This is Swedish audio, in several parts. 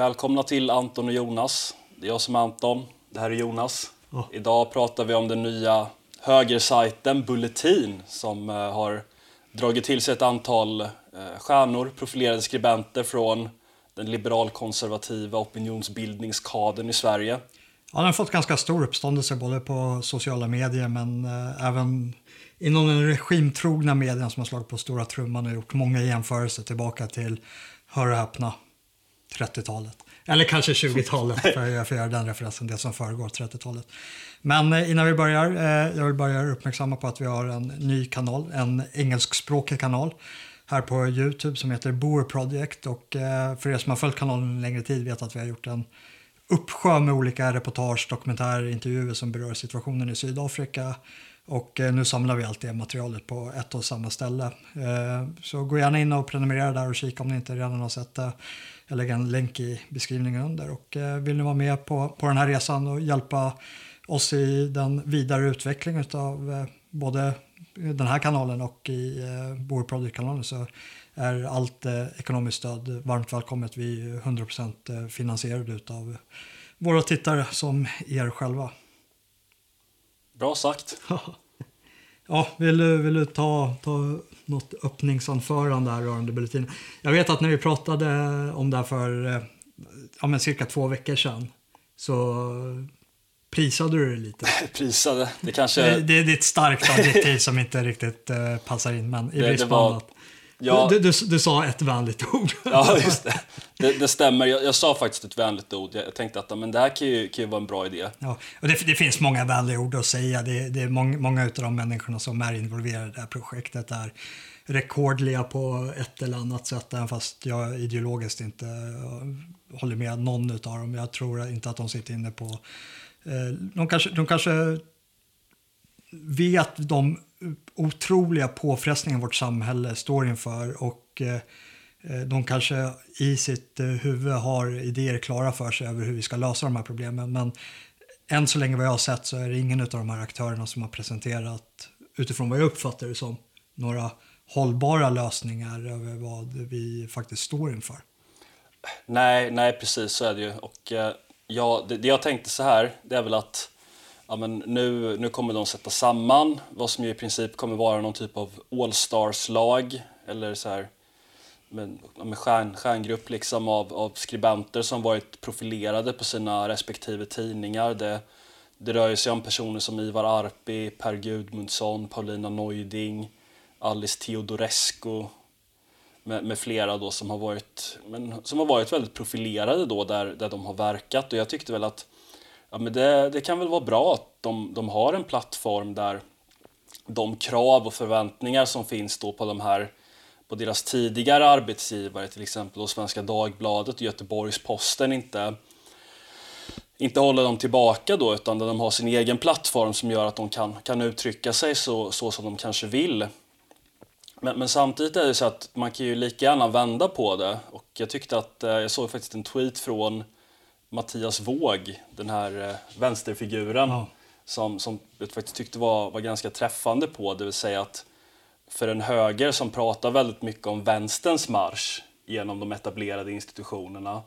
Välkomna till Anton och Jonas. Det är jag som är Anton, det här är Jonas. Ja. Idag pratar vi om den nya högersajten Bulletin som eh, har dragit till sig ett antal eh, stjärnor, profilerade skribenter från den liberalkonservativa opinionsbildningskadern i Sverige. Ja, den har fått ganska stor uppståndelse både på sociala medier men eh, även inom den regimtrogna medien som har slagit på stora trumman och gjort många jämförelser tillbaka till, hör och häpna, 30-talet. Eller kanske 20-talet, för jag får göra den referensen, det som föregår 30-talet. Men eh, innan vi börjar, eh, jag vill bara uppmärksamma på att vi har en ny kanal, en engelskspråkig kanal här på Youtube som heter Boer Project och eh, för er som har följt kanalen en längre tid vet att vi har gjort en uppsjö med olika reportage, dokumentärer, intervjuer som berör situationen i Sydafrika. Och eh, nu samlar vi allt det materialet på ett och samma ställe. Eh, Så gå gärna in och prenumerera där och kika om ni inte redan har sett det. Jag lägger en länk i beskrivningen under. Och eh, vill ni vara med på, på den här resan och hjälpa oss i den vidare utvecklingen av både den här kanalen och i Boer Project-kanalen så är allt ekonomiskt stöd varmt välkommet. Vi är 100% finansierade av våra tittare som er själva. Bra sagt. Ja, vill du, vill du ta, ta något öppningsanförande här rörande bulletinen? Jag vet att när vi pratade om det här för eh, ja, men cirka två veckor sedan så prisade du det lite. Prisade, det kanske... Det, det, det är ett starkt adjektiv som inte riktigt uh, passar in, men i brist på annat. Ja. Du, du, du sa ett vänligt ord. Ja, just det. Det, det stämmer. Jag, jag sa faktiskt ett vänligt ord. Jag, tänkte att men det här kan ju, kan ju vara en bra idé. Ja, och det, det finns många vänliga ord att säga. Det, det är många, många av de människorna som är involverade i det här projektet är rekordliga på ett eller annat sätt, även fast jag ideologiskt inte eh, håller med någon av dem. Jag tror inte att de sitter inne på... Eh, de, kanske, de kanske vet de otroliga påfrestningar vårt samhälle står inför och eh, de kanske i sitt eh, huvud har idéer klara för sig över hur vi ska lösa de här problemen. Men än så länge vad jag har sett så är det ingen av de här aktörerna som har presenterat, utifrån vad jag uppfattar det som, några hållbara lösningar över vad vi faktiskt står inför. Nej, nej precis så är det ju. Och, eh, ja, det, det jag tänkte så här, det är väl att ja, men nu, nu kommer de sätta samman vad som ju i princip kommer vara någon typ av all-stars-lag eller så här med, med stjärn, stjärngrupp liksom av, av skribenter som varit profilerade på sina respektive tidningar. Det, det rör ju sig om personer som Ivar Arpi, Per Gudmundsson, Paulina Neuding, Alice Teodorescu med, med flera då som har varit, men, som har varit väldigt profilerade då där, där de har verkat. Och jag tyckte väl att ja, men det, det kan väl vara bra att de, de har en plattform där de krav och förväntningar som finns då på de här på deras tidigare arbetsgivare, till exempel Svenska Dagbladet och Göteborgs-Posten inte, inte håller dem tillbaka då, utan där de har sin egen plattform som gör att de kan, kan uttrycka sig så, så som de kanske vill. Men, men samtidigt är det så att man kan ju lika gärna vända på det. Och jag tyckte att, eh, jag såg faktiskt en tweet från Mattias Våg, den här eh, vänsterfiguren, Ja. som, som jag faktiskt tyckte var, var ganska träffande på. Det vill säga att för en höger som pratar väldigt mycket om vänsterns marsch genom de etablerade institutionerna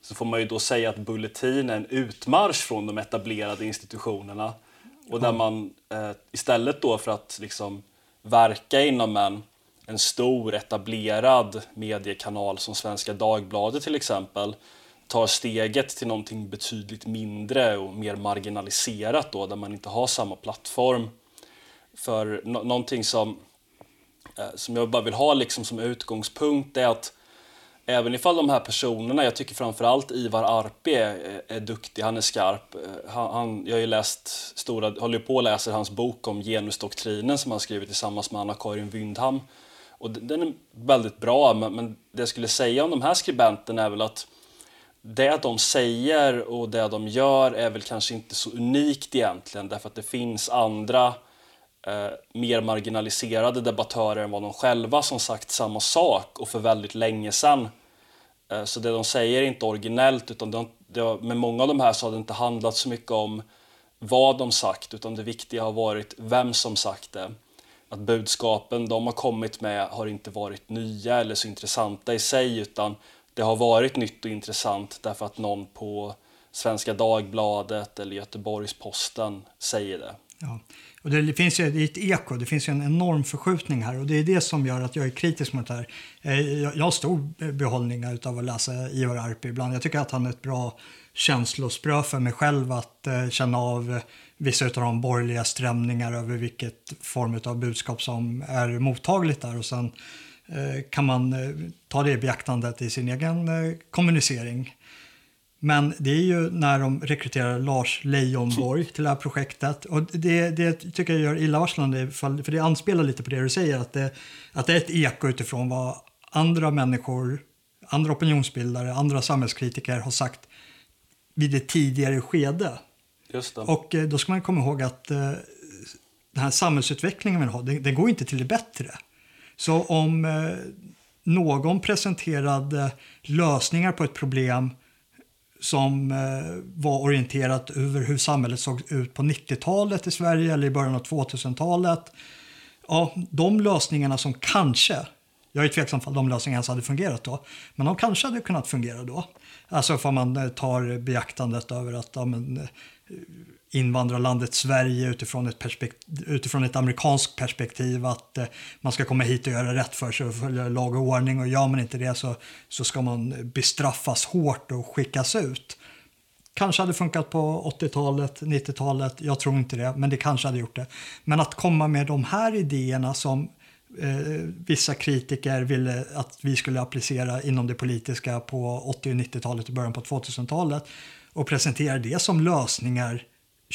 så får man ju då säga att Bulletin är en utmarsch från de etablerade institutionerna. Och där man eh, istället då för att liksom verka inom en, en stor etablerad mediekanal som Svenska Dagbladet till exempel tar steget till någonting betydligt mindre och mer marginaliserat då där man inte har samma plattform. För no någonting som, eh, som jag bara vill ha liksom som utgångspunkt är att även ifall de här personerna, jag tycker framförallt Ivar Arpi är, eh, är duktig, han är skarp. Eh, han, han, jag har ju läst stora, håller ju på och läser hans bok om genusdoktrinen som han skrivit tillsammans med Anna-Karin Wyndham. Och den är väldigt bra, men, men det jag skulle säga om de här skribenterna är väl att det de säger och det de gör är väl kanske inte så unikt egentligen därför att det finns andra eh, mer marginaliserade debattörer än vad de själva som sagt samma sak och för väldigt länge sedan. Eh, så det de säger är inte originellt utan de, det, med många av de här så har det inte handlat så mycket om vad de sagt utan det viktiga har varit vem som sagt det. Att budskapen de har kommit med har inte varit nya eller så intressanta i sig utan det har varit nytt och intressant därför att någon på Svenska Dagbladet eller Göteborgs-Posten säger det. Ja. Och det finns ju det är ett eko, det finns ju en enorm förskjutning här och det är det som gör att jag är kritisk mot det här. Eh, jag har stor behållning av att läsa Ivar Arpi ibland. Jag tycker att han är ett bra känslosprö för mig själv att eh, känna av vissa av de borgerliga strömningar över vilket form av budskap som är mottagligt där och sen kan man ta det i beaktandet i sin egen kommunicering. Men det är ju när de rekryterar Lars Leijonborg till det här projektet. Och det, det tycker jag gör illavarslande, för det anspelar lite på det du säger, att det, att det är ett eko utifrån vad andra människor, andra opinionsbildare, andra samhällskritiker har sagt vid ett tidigare skede. Och eh, då ska man komma ihåg att eh, den här samhällsutvecklingen vi har, den, den går inte till det bättre. Så om eh, någon presenterade lösningar på ett problem som eh, var orienterat över hur samhället såg ut på 90-talet i Sverige eller i början av 2000-talet. Ja, de lösningarna som kanske, jag är tveksam om de lösningarna ens hade fungerat då, men de kanske hade kunnat fungera då. Alltså om man eh, tar beaktandet över att ja, men, eh, invandrarlandet Sverige utifrån ett, utifrån ett amerikanskt perspektiv att eh, man ska komma hit och göra rätt för sig och följa lag och ordning och gör man inte det så, så ska man bestraffas hårt och skickas ut. Kanske hade funkat på 80-talet, 90-talet, jag tror inte det, men det kanske hade gjort det. Men att komma med de här idéerna som eh, vissa kritiker ville att vi skulle applicera inom det politiska på 80 och 90-talet och början på 2000-talet och presentera det som lösningar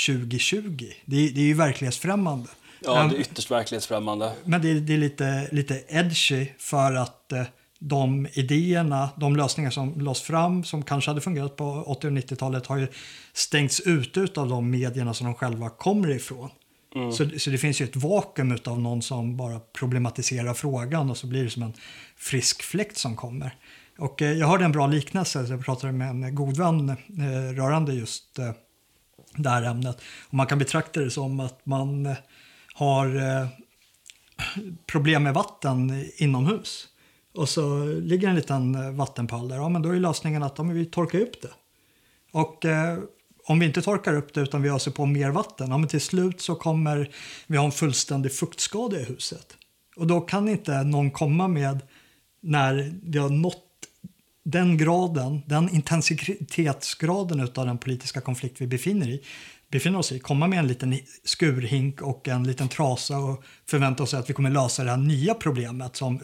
2020. Det är, det är ju verklighetsfrämmande. Ja, det är ytterst verklighetsfrämmande. Men det är, det är lite, lite edgy för att eh, de idéerna, de lösningar som lades fram som kanske hade fungerat på 80 och 90-talet har ju stängts ut av de medierna som de själva kommer ifrån. Mm. Så, så det finns ju ett vakuum av någon som bara problematiserar frågan och så blir det som en frisk fläkt som kommer. Och eh, jag hörde en bra liknelse, jag pratade med en god vän eh, rörande just eh, det här ämnet. Och man kan betrakta det som att man eh, har eh, problem med vatten inomhus. Och så ligger en liten eh, vattenpöl där. Ja, men då är lösningen att ja, vi torkar upp det. Och eh, om vi inte torkar upp det utan vi öser på mer vatten, ja, men till slut så kommer vi ha en fullständig fuktskada i huset. Och då kan inte någon komma med när det har nått den graden, den intensitetsgraden av den politiska konflikt vi befinner, i, befinner oss i, komma med en liten skurhink och en liten trasa och förvänta oss att vi kommer lösa det här nya problemet som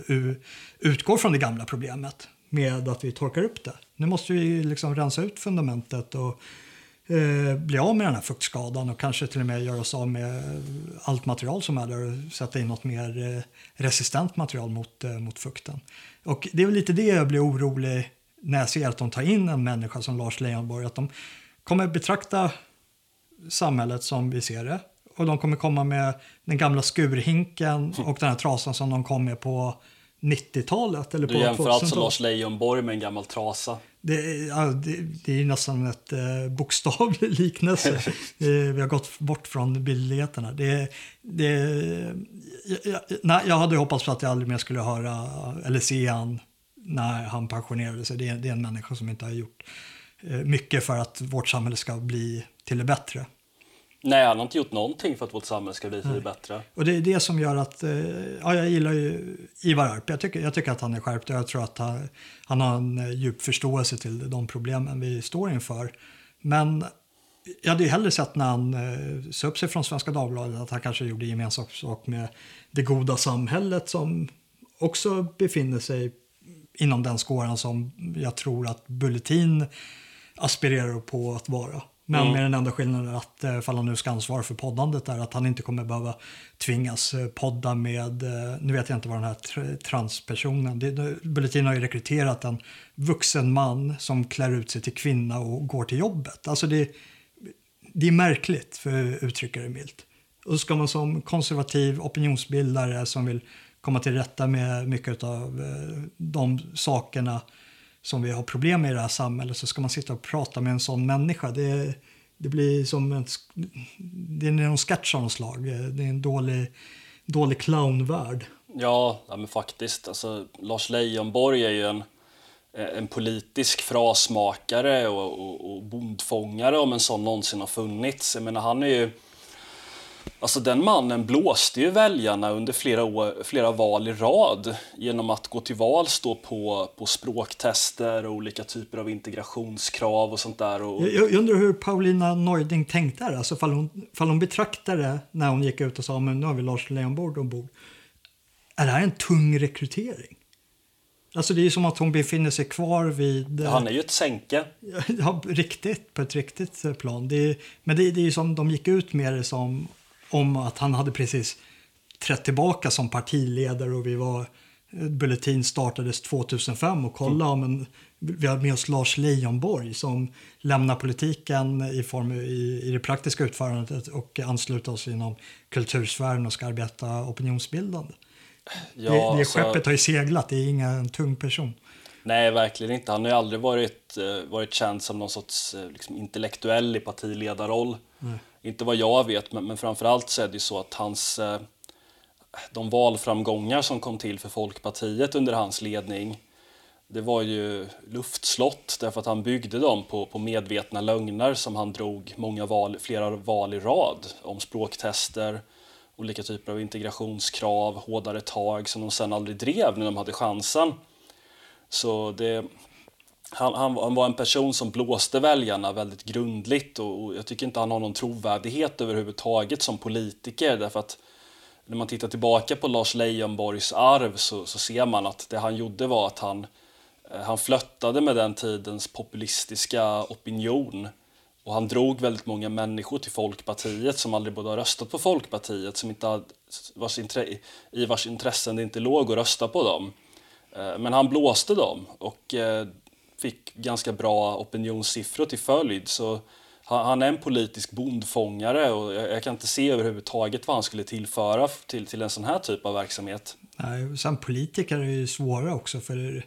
utgår från det gamla problemet med att vi torkar upp det. Nu måste vi liksom rensa ut fundamentet och eh, bli av med den här fuktskadan och kanske till och med göra oss av med allt material som är där och sätta in något mer eh, resistent material mot, eh, mot fukten. Och det är väl lite det jag blir orolig när jag ser att de tar in en människa som Lars Leijonborg. Att de kommer betrakta samhället som vi ser det. Och de kommer komma med den gamla skurhinken och den här trasan som de kom med på 90-talet. Eller du på jämför alltså Lars Leijonborg med en gammal trasa? Det, ja, det, det är nästan ett eh, bokstavlig liknelse. eh, vi har gått bort från bildligheterna. Det, det, jag, jag, jag hade hoppats på att jag aldrig mer skulle höra eller se han när han pensionerade sig. Det är, det är en människa som inte har gjort eh, mycket för att vårt samhälle ska bli till det bättre. Nej, han har inte gjort någonting för att vårt samhälle ska bli det bättre. Och det är det som gör att, eh, ja, jag gillar ju Ivar Arp. Jag tycker, jag tycker att han är skärpt och jag tror att han, han har en eh, djup förståelse till de problemen vi står inför. Men jag hade ju hellre sett när han eh, sa upp sig från Svenska Dagbladet att han kanske gjorde gemensam sak med det goda samhället som också befinner sig inom den skåran som jag tror att Bulletin aspirerar på att vara. Men mm. med den enda skillnaden att eh, ifall han nu ska ansvara för poddandet är att han inte kommer behöva tvingas eh, podda med, eh, nu vet jag inte vad den här transpersonen, det, Bulletin har ju rekryterat en vuxen man som klär ut sig till kvinna och går till jobbet. Alltså det, det är märkligt för att uttrycka det milt. Och ska man som konservativ opinionsbildare som vill komma till rätta med mycket av de sakerna som vi har problem med i det här samhället så ska man sitta och prata med en sån människa. Det, det blir som en, det är någon sketch av något slag. Det är en dålig, dålig clownvärld. Ja, ja, men faktiskt. Alltså, Lars Leijonborg är ju en, eh, en politisk frasmakare och, och, och bondfångare om en sån någonsin har funnits. Jag menar, han är ju Alltså den mannen blåste ju väljarna under flera, år, flera val i rad genom att gå till val stå på, på språktester och olika typer av integrationskrav och sånt där. Och... Jag, jag undrar hur Paulina Neuding tänkte här, alltså fall hon, fall hon betraktade när hon gick ut och sa men nu har vi Lars Leijonborg ombord. Är det här en tung rekrytering? Alltså det är som att hon befinner sig kvar vid... Ja, han är ju ett sänke. Ja, riktigt, på ett riktigt plan. Det är, men det, det är som de gick ut med det som om att han hade precis trätt tillbaka som partiledare och vi var Bulletin startades 2005 och kolla mm. men vi har med oss Lars Leijonborg som lämnar politiken i, form, i, i det praktiska utförandet och ansluter oss inom kultursfären och ska arbeta opinionsbildande. Ja, det, det alltså, skeppet har ju seglat, det är ingen tung person. Nej, verkligen inte. Han har ju aldrig varit, eh, varit känd som någon sorts eh, liksom, intellektuell i partiledarroll. Nej. Inte vad jag vet, men, men framförallt så är det ju så att hans, eh, de valframgångar som kom till för Folkpartiet under hans ledning, det var ju luftslott därför att han byggde dem på, på medvetna lögner som han drog många val, flera val i rad om språktester, olika typer av integrationskrav, hårdare tag som de sen aldrig drev när de hade chansen. Så det, han, han, han, var en person som blåste väljarna väldigt grundligt och, och, jag tycker inte han har någon trovärdighet överhuvudtaget som politiker därför att när man tittar tillbaka på Lars Leijonborgs arv så, så ser man att det han gjorde var att han, eh, han flöttade med den tidens populistiska opinion och han drog väldigt många människor till Folkpartiet som aldrig borde ha röstat på Folkpartiet som inte hade, vars intre, i vars intressen det inte låg att rösta på dem. Eh, men han blåste dem och eh, fick ganska bra opinionssiffror till följd. Så han är en politisk bondfångare och jag kan inte se överhuvudtaget vad han skulle tillföra till, till en sån här typ av verksamhet. Nej, sen politiker är ju svåra också för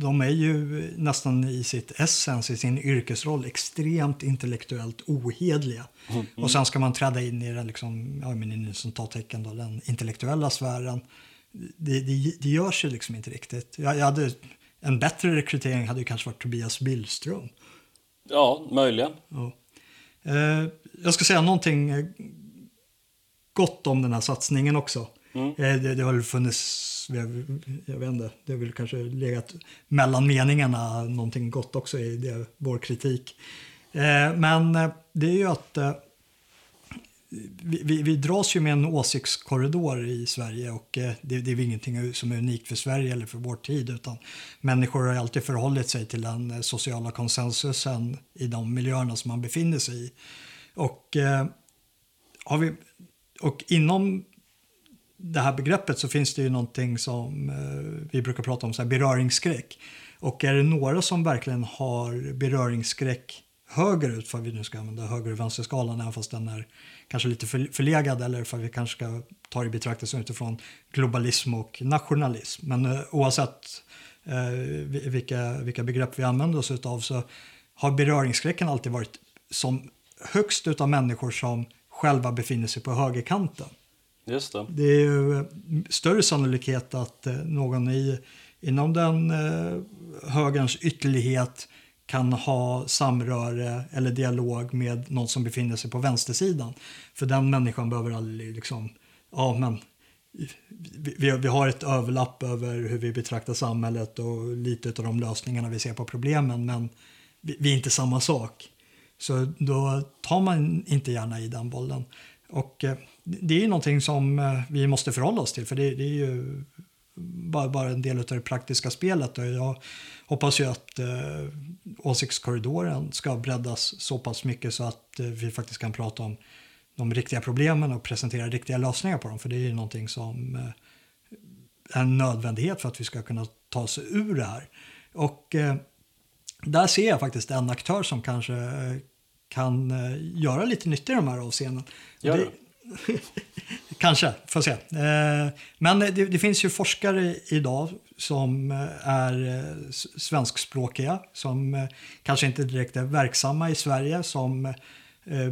de är ju nästan i sitt essens, i sin yrkesroll, extremt intellektuellt ohedliga. Mm. Och sen ska man träda in i den, liksom, ja, men tar tecken då, den intellektuella sfären. Det, det, det görs ju liksom inte riktigt. Jag, jag hade en bättre rekrytering hade ju kanske varit Tobias Billström. Ja, möjligen. Ja. Eh, jag ska säga någonting eh, gott om den här satsningen också. Mm. Eh, det, det har funnits, jag, jag vet inte, det har väl kanske legat mellan meningarna någonting gott också i det, vår kritik. Eh, men eh, det är ju att eh, vi, vi, vi, dras ju med en åsiktskorridor i Sverige och eh, det, det är ingenting som är unikt för Sverige eller för vår tid utan människor har alltid förhållit sig till den eh, sociala konsensusen i de miljöerna som man befinner sig i. Och, eh, har vi, och inom det här begreppet så finns det ju någonting som eh, vi brukar prata om, så här beröringsskräck. Och är det några som verkligen har beröringsskräck högerut, för vi nu ska använda höger och vänsterskalan, även fast den är kanske lite förlegad eller för vi kanske ska ta det i betraktelse utifrån globalism och nationalism. Men eh, oavsett eh, vilka, vilka begrepp vi använder oss av så har beröringsskräcken alltid varit som högst av människor som själva befinner sig på högerkanten. Just det. det är ju eh, större sannolikhet att eh, någon i, inom den eh, högerns ytterlighet kan ha samröre eller dialog med någon som befinner sig på vänstersidan. För den människan behöver aldrig liksom, ja men vi, vi har ett överlapp över hur vi betraktar samhället och lite av de lösningarna vi ser på problemen men vi, vi är inte samma sak. Så då tar man inte gärna i den bollen. Och eh, det är ju någonting som eh, vi måste förhålla oss till för det, det är ju bara, bara en del av det praktiska spelet. Och jag hoppas ju att eh, åsiktskorridoren ska breddas så pass mycket så att eh, vi faktiskt kan prata om de riktiga problemen och presentera riktiga lösningar på dem. För det är ju någonting som eh, är en nödvändighet för att vi ska kunna ta oss ur det här. Och eh, där ser jag faktiskt en aktör som kanske eh, kan eh, göra lite nytta i de här avseendena. Gör det. Kanske, får se. Eh, men det, det, finns ju forskare idag som eh, är eh, svenskspråkiga, som kanske inte direkt är verksamma i Sverige, som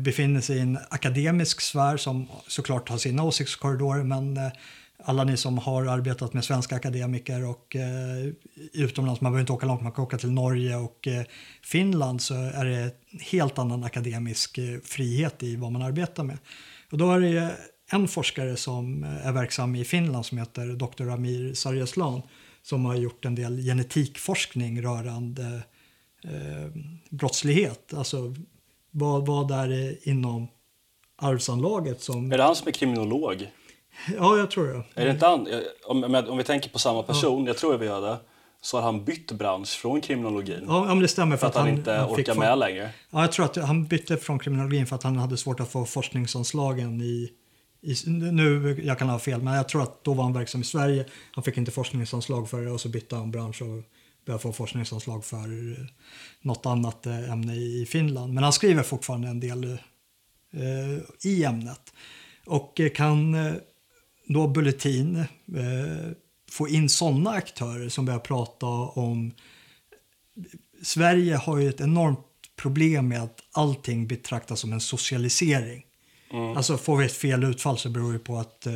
befinner sig i en akademisk sfär som såklart har sina åsiktskorridorer, men alla ni som har arbetat med svenska akademiker och eh, utomlands, man behöver inte åka långt, man kan åka till Norge och eh, Finland så är det en helt annan akademisk eh, frihet i vad man arbetar med. Och då är det en forskare som är verksam i Finland som heter Dr. Amir Sarjaslan som har gjort en del genetikforskning rörande eh, brottslighet. Alltså vad, vad är det inom arvsanlaget som... Är det han som är kriminolog? Ja, jag tror det. Är det inte han, om, om vi tänker på samma person, ja. jag tror vi gör det, så har han bytt bransch från kriminologin. Ja, det stämmer. För, för att, han, han inte han orkar med längre. Ja, jag tror att han bytte från kriminologin för att han hade svårt att få forskningsanslagen i, i, nu, jag kan ha fel, men jag tror att då var han verksam i Sverige. Han fick inte forskningsanslag för det och så bytte han bransch och började få forskningsanslag för eh, något annat eh, ämne i Finland. Men han skriver fortfarande en del eh, i ämnet och eh, kan eh, då Bulletin eh, få in sådana aktörer som börjar prata om... Sverige har ju ett enormt problem med att allting betraktas som en socialisering. Mm. Alltså får vi ett fel utfall så beror det på att eh,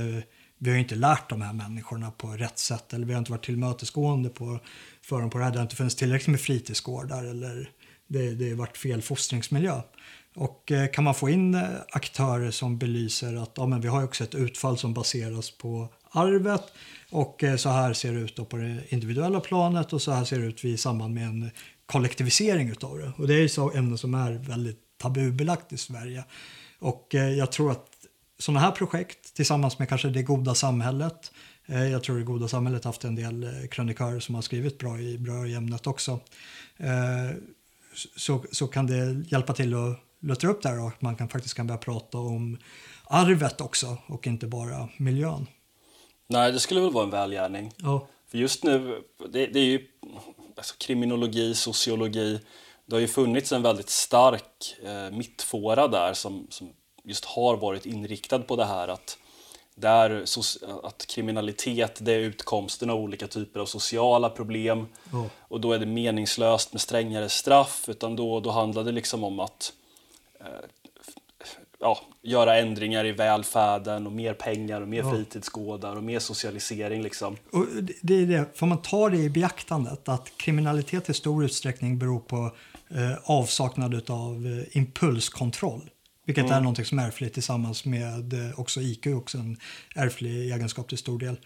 vi har inte lärt de här människorna på rätt sätt eller vi har inte varit tillmötesgående på, för dem på det här. Det har inte funnits tillräckligt med fritidsgårdar eller det, det har varit fel fostringsmiljö. Och eh, kan man få in eh, aktörer som belyser att ja, men vi har också ett utfall som baseras på arvet och eh, så här ser det ut på det individuella planet och så här ser det ut i samband med en kollektivisering utav det. Och det är så ämnen som är väldigt tabubelagt i Sverige. Och jag tror att sådana här projekt tillsammans med kanske Det goda samhället jag tror Det goda samhället haft en del krönikörer som har skrivit bra i, bra i ämnet också. Så, så kan det hjälpa till att luttra upp där och man kan, faktiskt kan börja prata om arvet också och inte bara miljön. Nej, det skulle väl vara en välgärning. Ja. För just nu, det, det är ju alltså, kriminologi, sociologi. Det har ju funnits en väldigt stark eh, mittfåra där som, som just har varit inriktad på det här att där att kriminalitet det är utkomsten av olika typer av sociala problem. Oh. Och då är det meningslöst med strängare straff. Utan då, då handlar det liksom om att Eh, ja, göra ändringar i välfärden och mer pengar och mer ja. fritidsgårdar och mer socialisering. Liksom. Och det är det, får man ta det i beaktandet att kriminalitet i stor utsträckning beror på eh, avsaknad av eh, impulskontroll. Vilket mm. är något som är ärftligt tillsammans med eh, också IQ, också en ärftlig egenskap till stor del.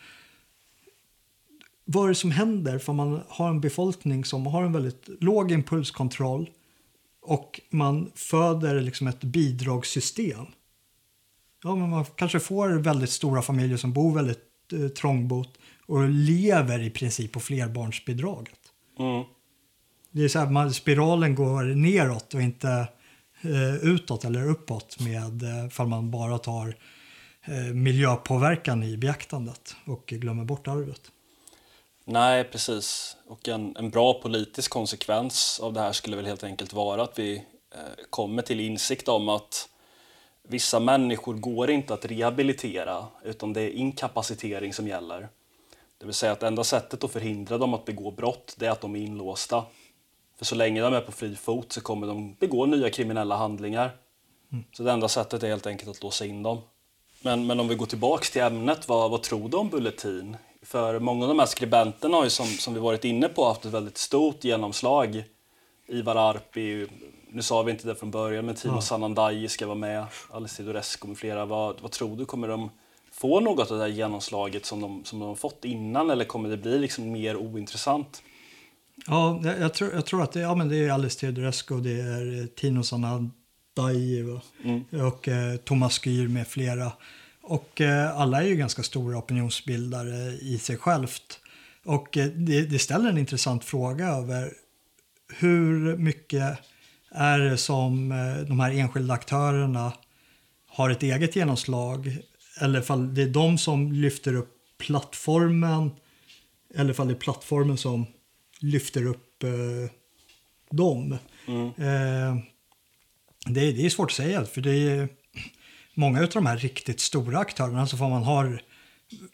Vad är det som händer för man har en befolkning som har en väldigt låg impulskontroll och man föder liksom ett bidragssystem. Ja, men man kanske får väldigt stora familjer som bor väldigt eh, trångbott och lever i princip på flerbarnsbidraget. Mm. Det är så här, man, spiralen går neråt och inte eh, utåt eller uppåt med eh, fall man bara tar eh, miljöpåverkan i beaktandet och glömmer bort arvet. Nej, precis. Och en, en bra politisk konsekvens av det här skulle väl helt enkelt vara att vi eh, kommer till insikt om att vissa människor går inte att rehabilitera utan det är inkapacitering som gäller. Det vill säga att enda sättet att förhindra dem att begå brott det är att de är inlåsta. För så länge de är på fri fot så kommer de begå nya kriminella handlingar. Mm. Så det enda sättet är helt enkelt att låsa in dem. Men, men om vi går tillbaks till ämnet, vad, vad tror du om Bulletin? För många av de här skribenterna har ju som, som vi varit inne på haft ett väldigt stort genomslag. Ivar Arpi, nu sa vi inte det från början, men Timo ja. Sanandaji ska vara med, Alice Doresco med flera. Vad, vad tror du, kommer de få något av det här genomslaget som de, som de har fått innan eller kommer det bli liksom mer ointressant? Ja, jag, tror, jag tror att det, ja, men det är Alice Teodorescu, det är Tino Sanandaji mm. och eh, Thomas Gyr med flera. Och eh, alla är ju ganska stora opinionsbildare i sig självt. Och eh, det, det, ställer en intressant fråga över hur mycket är det som eh, de här enskilda aktörerna har ett eget genomslag eller fall det är de som lyfter upp plattformen eller fall det är plattformen som lyfter upp eh, dem. Mm. Eh, det, det, är svårt att säga för det är många av de här riktigt stora aktörerna så får man ha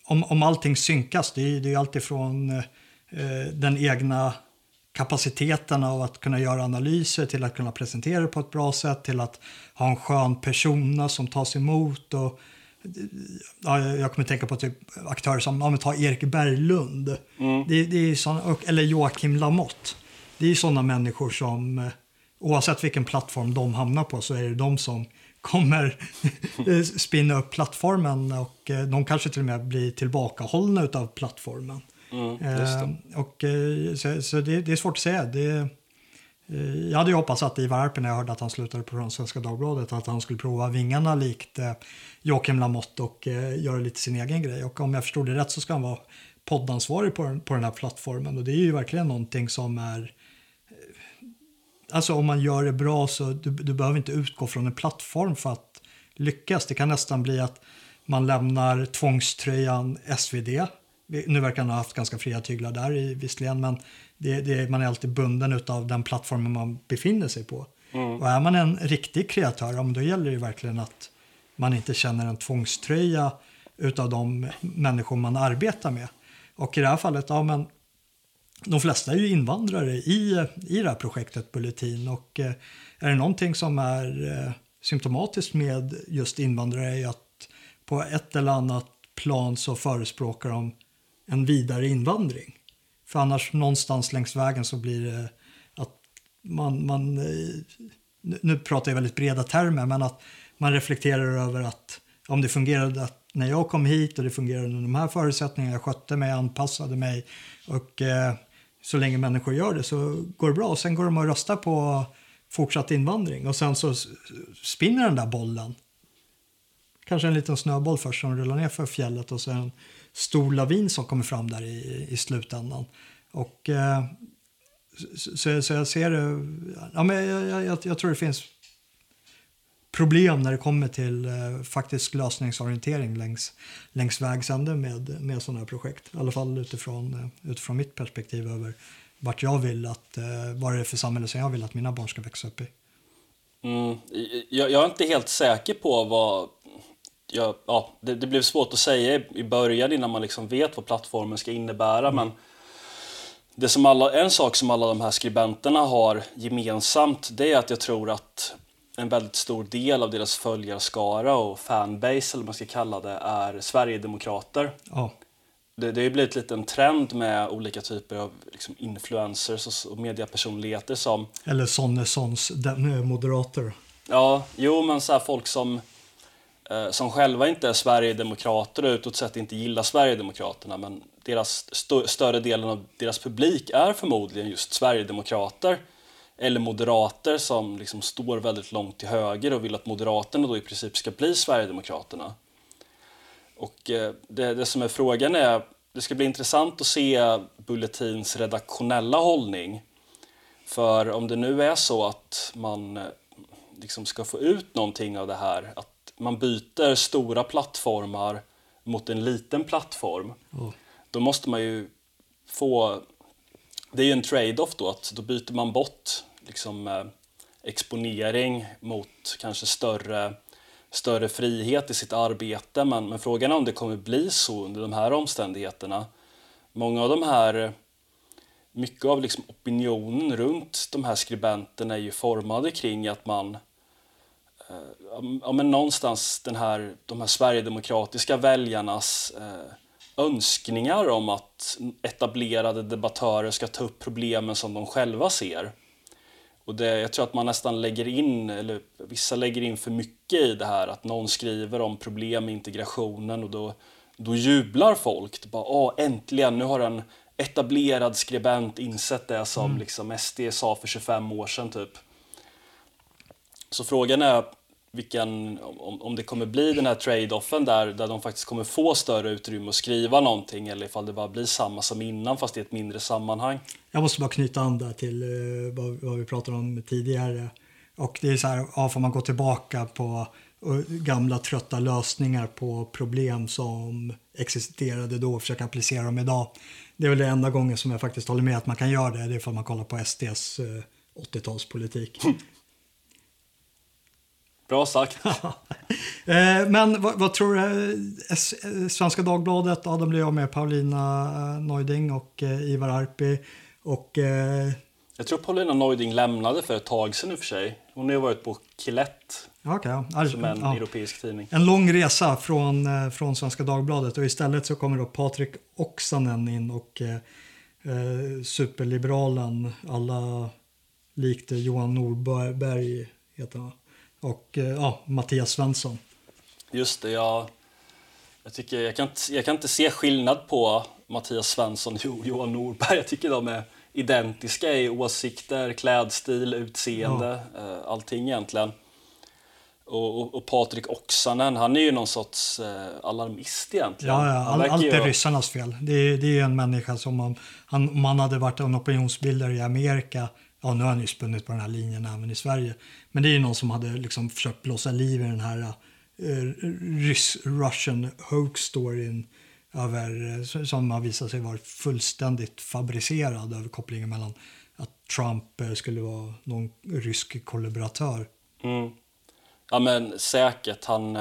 om, om allting synkas, det är, det är alltifrån eh, den egna kapaciteten av att kunna göra analyser till att kunna presentera det på ett bra sätt till att ha en skön persona som tas emot och ja, jag kommer tänka på typ aktörer som, men ta Erik Berglund. Mm. Det, det är såna, eller Joakim Lamotte. Det är sådana människor som, eh, oavsett vilken plattform de hamnar på, så är det de som kommer spinna upp plattformen och eh, de kanske till och med blir tillbakahållna av plattformen. Mm, eh, och, eh, så, så det, det, är svårt att säga. Det, eh, Eh, jag hade ju hoppats att Ivar Arpi när jag hörde att han slutade på Svenska Dagbladet att han skulle prova vingarna likt eh, Joakim Lamotte och eh, göra lite sin egen grej. Och om jag förstod det rätt så ska han vara poddansvarig på den, på den här plattformen och det är ju verkligen någonting som är Alltså om man gör det bra så du, du behöver inte utgå från en plattform för att lyckas. Det kan nästan bli att man lämnar tvångströjan SvD. Nu verkar han ha haft ganska fria tyglar där visserligen men det, det, man är alltid bunden av den plattformen man befinner sig på. Mm. Och är man en riktig kreatör, då gäller det verkligen att man inte känner en tvångströja utav de människor man arbetar med. Och i det här fallet, ja men de flesta är ju invandrare i, i det här projektet Bulletin och eh, är det någonting som är eh, symptomatiskt med just invandrare är att på ett eller annat plan så förespråkar de en vidare invandring. För annars någonstans längs vägen så blir det att man, man eh, nu pratar jag väldigt breda termer, men att man reflekterar över att om det fungerade att när jag kom hit och det fungerade under de här förutsättningarna, jag skötte mig, anpassade mig och eh, så länge människor gör det så går det bra. Och sen går de och röstar på fortsatt invandring och sen så spinner den där bollen. Kanske en liten snöboll först som rullar ner för fjället och sen stor lavin som kommer fram där i, i slutändan. Och eh, så, så, jag ser det, ja, men jag, jag, jag tror det finns problem när det kommer till eh, faktisk lösningsorientering längs, längs vägs ände med, med sådana här projekt. I alla fall utifrån, eh, utifrån mitt perspektiv över vart jag vill att, eh, vad det är för samhälle som jag vill att mina barn ska växa upp i. Mm, jag, jag, är inte helt säker på vad... Jag, ja, det, det blev svårt att säga i början innan man liksom vet vad plattformen ska innebära. Mm. Men det som alla, en sak som alla de här skribenterna har gemensamt det är att jag tror att en väldigt stor del av deras följarskara och fanbase, eller vad man ska kalla det, är Sverigedemokrater. Ja. Det, det har ju blivit lite en trend med olika typer av liksom, influencers och, och mediapersonligheter som... Eller Sonnesons moderater. Ja, jo men så folk som, eh, Eh, som själva inte är Sverigedemokrater och utåt sett inte gillar Sverigedemokraterna men deras st större delen av deras publik är förmodligen just Sverigedemokrater eller moderater som liksom står väldigt långt till höger och vill att Moderaterna då i princip ska bli Sverigedemokraterna. Och eh, det, det som är frågan är, det ska bli intressant att se Bulletins redaktionella hållning. För om det nu är så att man eh, liksom ska få ut någonting av det här, att man byter stora plattformar mot en liten plattform, mm. då måste man ju få det är ju en trade-off då, att då byter man bort liksom, eh, exponering mot kanske större, större frihet i sitt arbete. Men, men frågan är om det kommer bli så under de här omständigheterna. Många av de här, mycket av liksom opinionen runt de här skribenterna är ju formade kring att man ja, men någonstans den här, de här sverigedemokratiska väljarnas eh, önskningar om att etablerade debattörer ska ta upp problemen som de själva ser. Och det, jag tror att man nästan lägger in, eller vissa lägger in för mycket i det här att någon skriver om problem med integrationen och då, då jublar folk. Bara, Åh, äntligen, nu har en etablerad skribent insett det som mm. liksom SD sa för 25 år sedan typ. Så frågan är vilken, om, om det kommer bli den här trade-offen där, där de faktiskt kommer få större utrymme att skriva någonting eller ifall det bara blir samma som innan fast i ett mindre sammanhang. Jag måste bara knyta an där till uh, vad, vad, vi pratade om tidigare. Och det är så här, ja, får man gå tillbaka på uh, gamla trötta lösningar på problem som existerade då och försöka applicera dem idag. Det är väl det enda gången som jag faktiskt håller med att man kan göra det, det är för man kollar på SDs uh, 80-talspolitik. Bra sagt. Eh, men vad, vad, tror du? Eh, Svenska Dagbladet, ja, de blev av med Paulina eh, Neuding och Ivar Arpi. Och Jag tror Paulina Neuding lämnade för ett tag sedan i och för sig. Hon har ju varit på Kilett, Okay, ja. som en ja. europeisk tidning. En lång resa från, eh, från Svenska Dagbladet och istället så kommer då Patrik Oksanen in och eh, eh, superliberalen, alla likt Johan Norberg heter han. Och eh, ja, Mattias Svensson. Just det, jag, jag, tycker, jag, kan inte, jag kan inte se skillnad på Mattias Svensson och Johan Norberg. Jag tycker de är identiska i åsikter, klädstil, utseende, eh, allting egentligen. Och, och, och Patrik Oksanen, han är ju någon sorts eh, alarmist egentligen. Ja, ja all, allt ju är vara- ryssarnas fel. Det är, det är ju en människa som om han, om han hade varit en opinionsbildare i Amerika, ja nu har han ju spunnit på den här linjen även i Sverige, men det är ju någon som hade liksom försökt blåsa liv i den här uh, ryss, Russian hoax storyn över, eh, som har visat sig vara fullständigt fabricerad över kopplingen mellan att Trump eh, skulle vara någon rysk kollaboratör. Mm. Ja men säkert, han,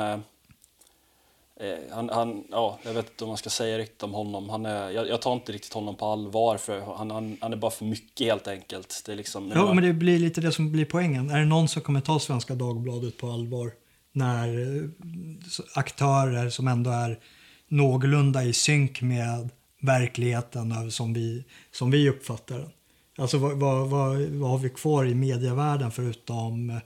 Eh, han, han... Ja, jag vet inte om man ska säga riktigt om honom. Han är, jag, jag tar inte riktigt honom på allvar för han, han, han är bara för mycket helt enkelt. Det är liksom, Ja, men det blir lite det som blir poängen. Är det någon som kommer ta Svenska Dagbladet på allvar när eh, aktörer som ändå är någorlunda i synk med verkligheten som vi, som vi uppfattar den? Alltså vad, vad, vad, vad har vi kvar i medievärlden förutom eh,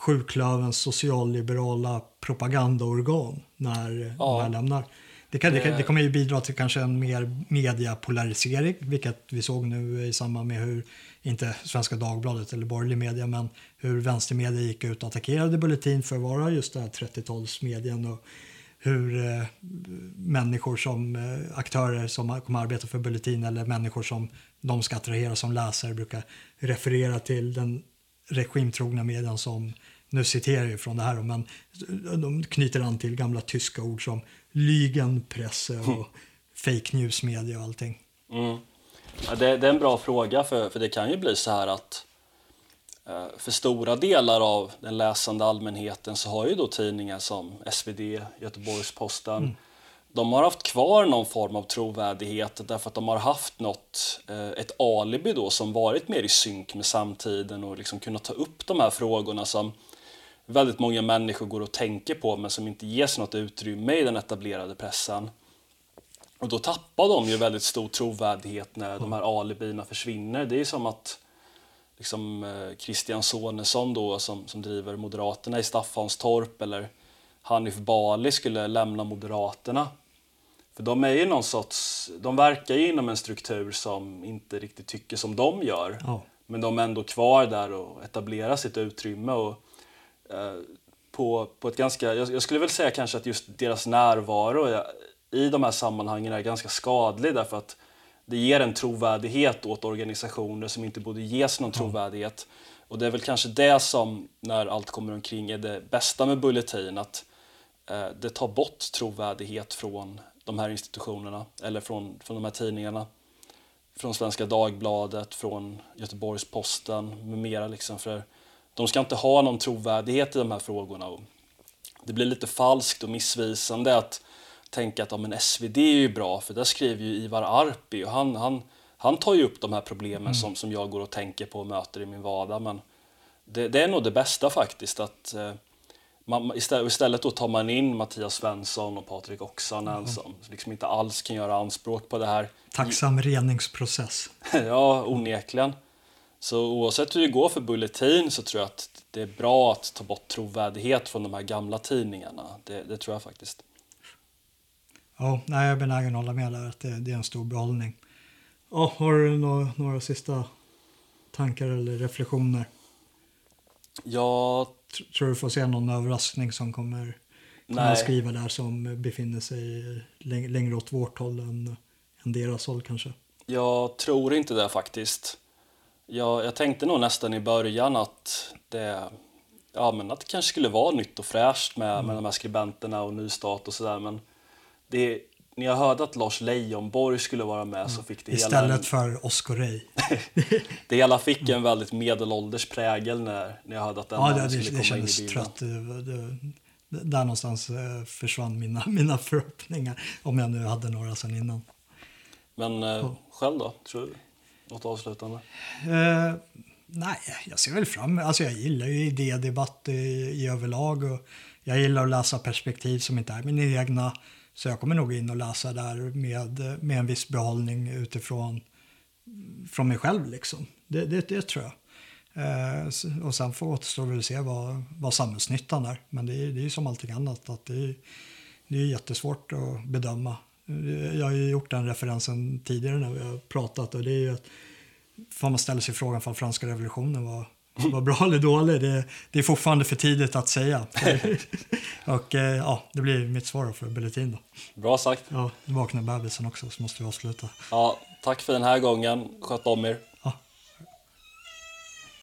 sjuklövens socialliberala propagandaorgan när Ja. de här lämnar. Det, kan, det, kan, Det- det kommer ju bidra till kanske en mer mediapolarisering, vilket vi såg nu i samband med hur, inte Svenska Dagbladet eller borgerlig media, men hur vänstermedia gick ut och attackerade Bulletin för att vara just det här 30-talsmedien och hur eh, människor som eh, aktörer som kommer arbeta för Bulletin eller människor som de ska attrahera som läsare brukar referera till den regimtrogna medien som, nu citerar jag från det här, men de knyter an till gamla tyska ord som Lügenpresse och fake news media och allting. Mm. Ja, det, det är en bra fråga, för, för det kan ju bli så här att eh, för stora delar av den läsande allmänheten så har ju då tidningar som SvD, Göteborgs-Posten, de har haft kvar någon form av trovärdighet därför att de har haft något, eh, ett alibi då som varit mer i synk med samtiden och liksom kunnat ta upp de här frågorna som väldigt många människor går och tänker på men som inte ges något utrymme i den etablerade pressen. Och då tappar de ju väldigt stor trovärdighet när de här alibina försvinner. Det är som att liksom, eh, Christian Sonesson då, som, som driver Moderaterna i Staffanstorp eller Hanif Bali skulle lämna Moderaterna. För de är ju någon sorts, de verkar ju inom en struktur som inte riktigt tycker som de gör. Ja. Men de är ändå kvar där och etablerar sitt utrymme. Och, eh, på, på ett ganska, jag, jag skulle väl säga kanske att just deras närvaro är- i de här sammanhangen är ganska skadlig därför att det ger en trovärdighet åt organisationer som inte borde ges någon trovärdighet. Och det är väl kanske det som, när allt kommer omkring, är det bästa med Bulletin. Att eh, det tar bort trovärdighet från de här institutionerna eller från, från de här tidningarna. Från Svenska Dagbladet, från Göteborgs-Posten med mera. Liksom, för de ska inte ha någon trovärdighet i de här frågorna. Och det blir lite falskt och missvisande att tänka att ja, men SvD är ju bra för där skriver ju Ivar Arpi och han, han, han tar ju upp de här problemen som, som jag går och tänker på och möter i min vardag. Men det, det är nog det bästa faktiskt. att eh, man, istället, istället då tar man in Mattias Svensson och Patrik Oksanen som liksom inte alls kan göra anspråk på det här. Tacksam reningsprocess. ja, onekligen. Så oavsett hur det går för Bulletin så tror jag att det är bra att ta bort trovärdighet från de här gamla tidningarna. Det, det tror jag faktiskt. Ja, nej, jag är benägen att hålla med där att det, det är en stor behållning. Ja, har du några, några sista tankar eller reflektioner? Jag, Tror du får se någon överraskning som kommer Nej. skriva där som befinner sig läng- längre åt vårt håll än, än deras håll kanske? jag tror inte det faktiskt. Jag, jag tänkte nog nästan i början att det, ja, men att det kanske skulle vara nytt och fräscht med, med de här skribenterna och nystart och sådär. Men det, när jag hörde att Lars Leijonborg skulle vara med så fick det hela Istället för Oscar Ray. Det hela fick en väldigt medelålders prägel när, när jag hörde att den Ja, det, det, skulle det komma in i kändes bilden. trött. Det, det, det, där någonstans eh, försvann mina, mina förhoppningar. Om jag nu hade några sen innan. Men eh, själv då? Tror du? Något avslutande? Eh, nej, jag ser väl fram Alltså jag gillar ju idédebatt i, i överlag och jag gillar att läsa perspektiv som inte är mina egna. Så jag kommer nog in och läsa där med, med en viss behållning utifrån från mig själv liksom. Det, det, det tror jag. Eh, och sen får återstå väl se vad, vad samhällsnyttan är. Men det är, det är som allting annat. Att det, är, det är jättesvårt att bedöma. Jag har ju gjort den referensen tidigare när vi har pratat. Och det är ju att får man ställa sig frågan om franska revolutionen var, var bra eller dålig. Det, det är fortfarande för tidigt att säga. och eh, ja, det blir mitt svar för Bulletin då. Bra sagt. Ja, nu vaknar bebisen också så måste vi avsluta. Ja, tack för den här gången. Sköt om er.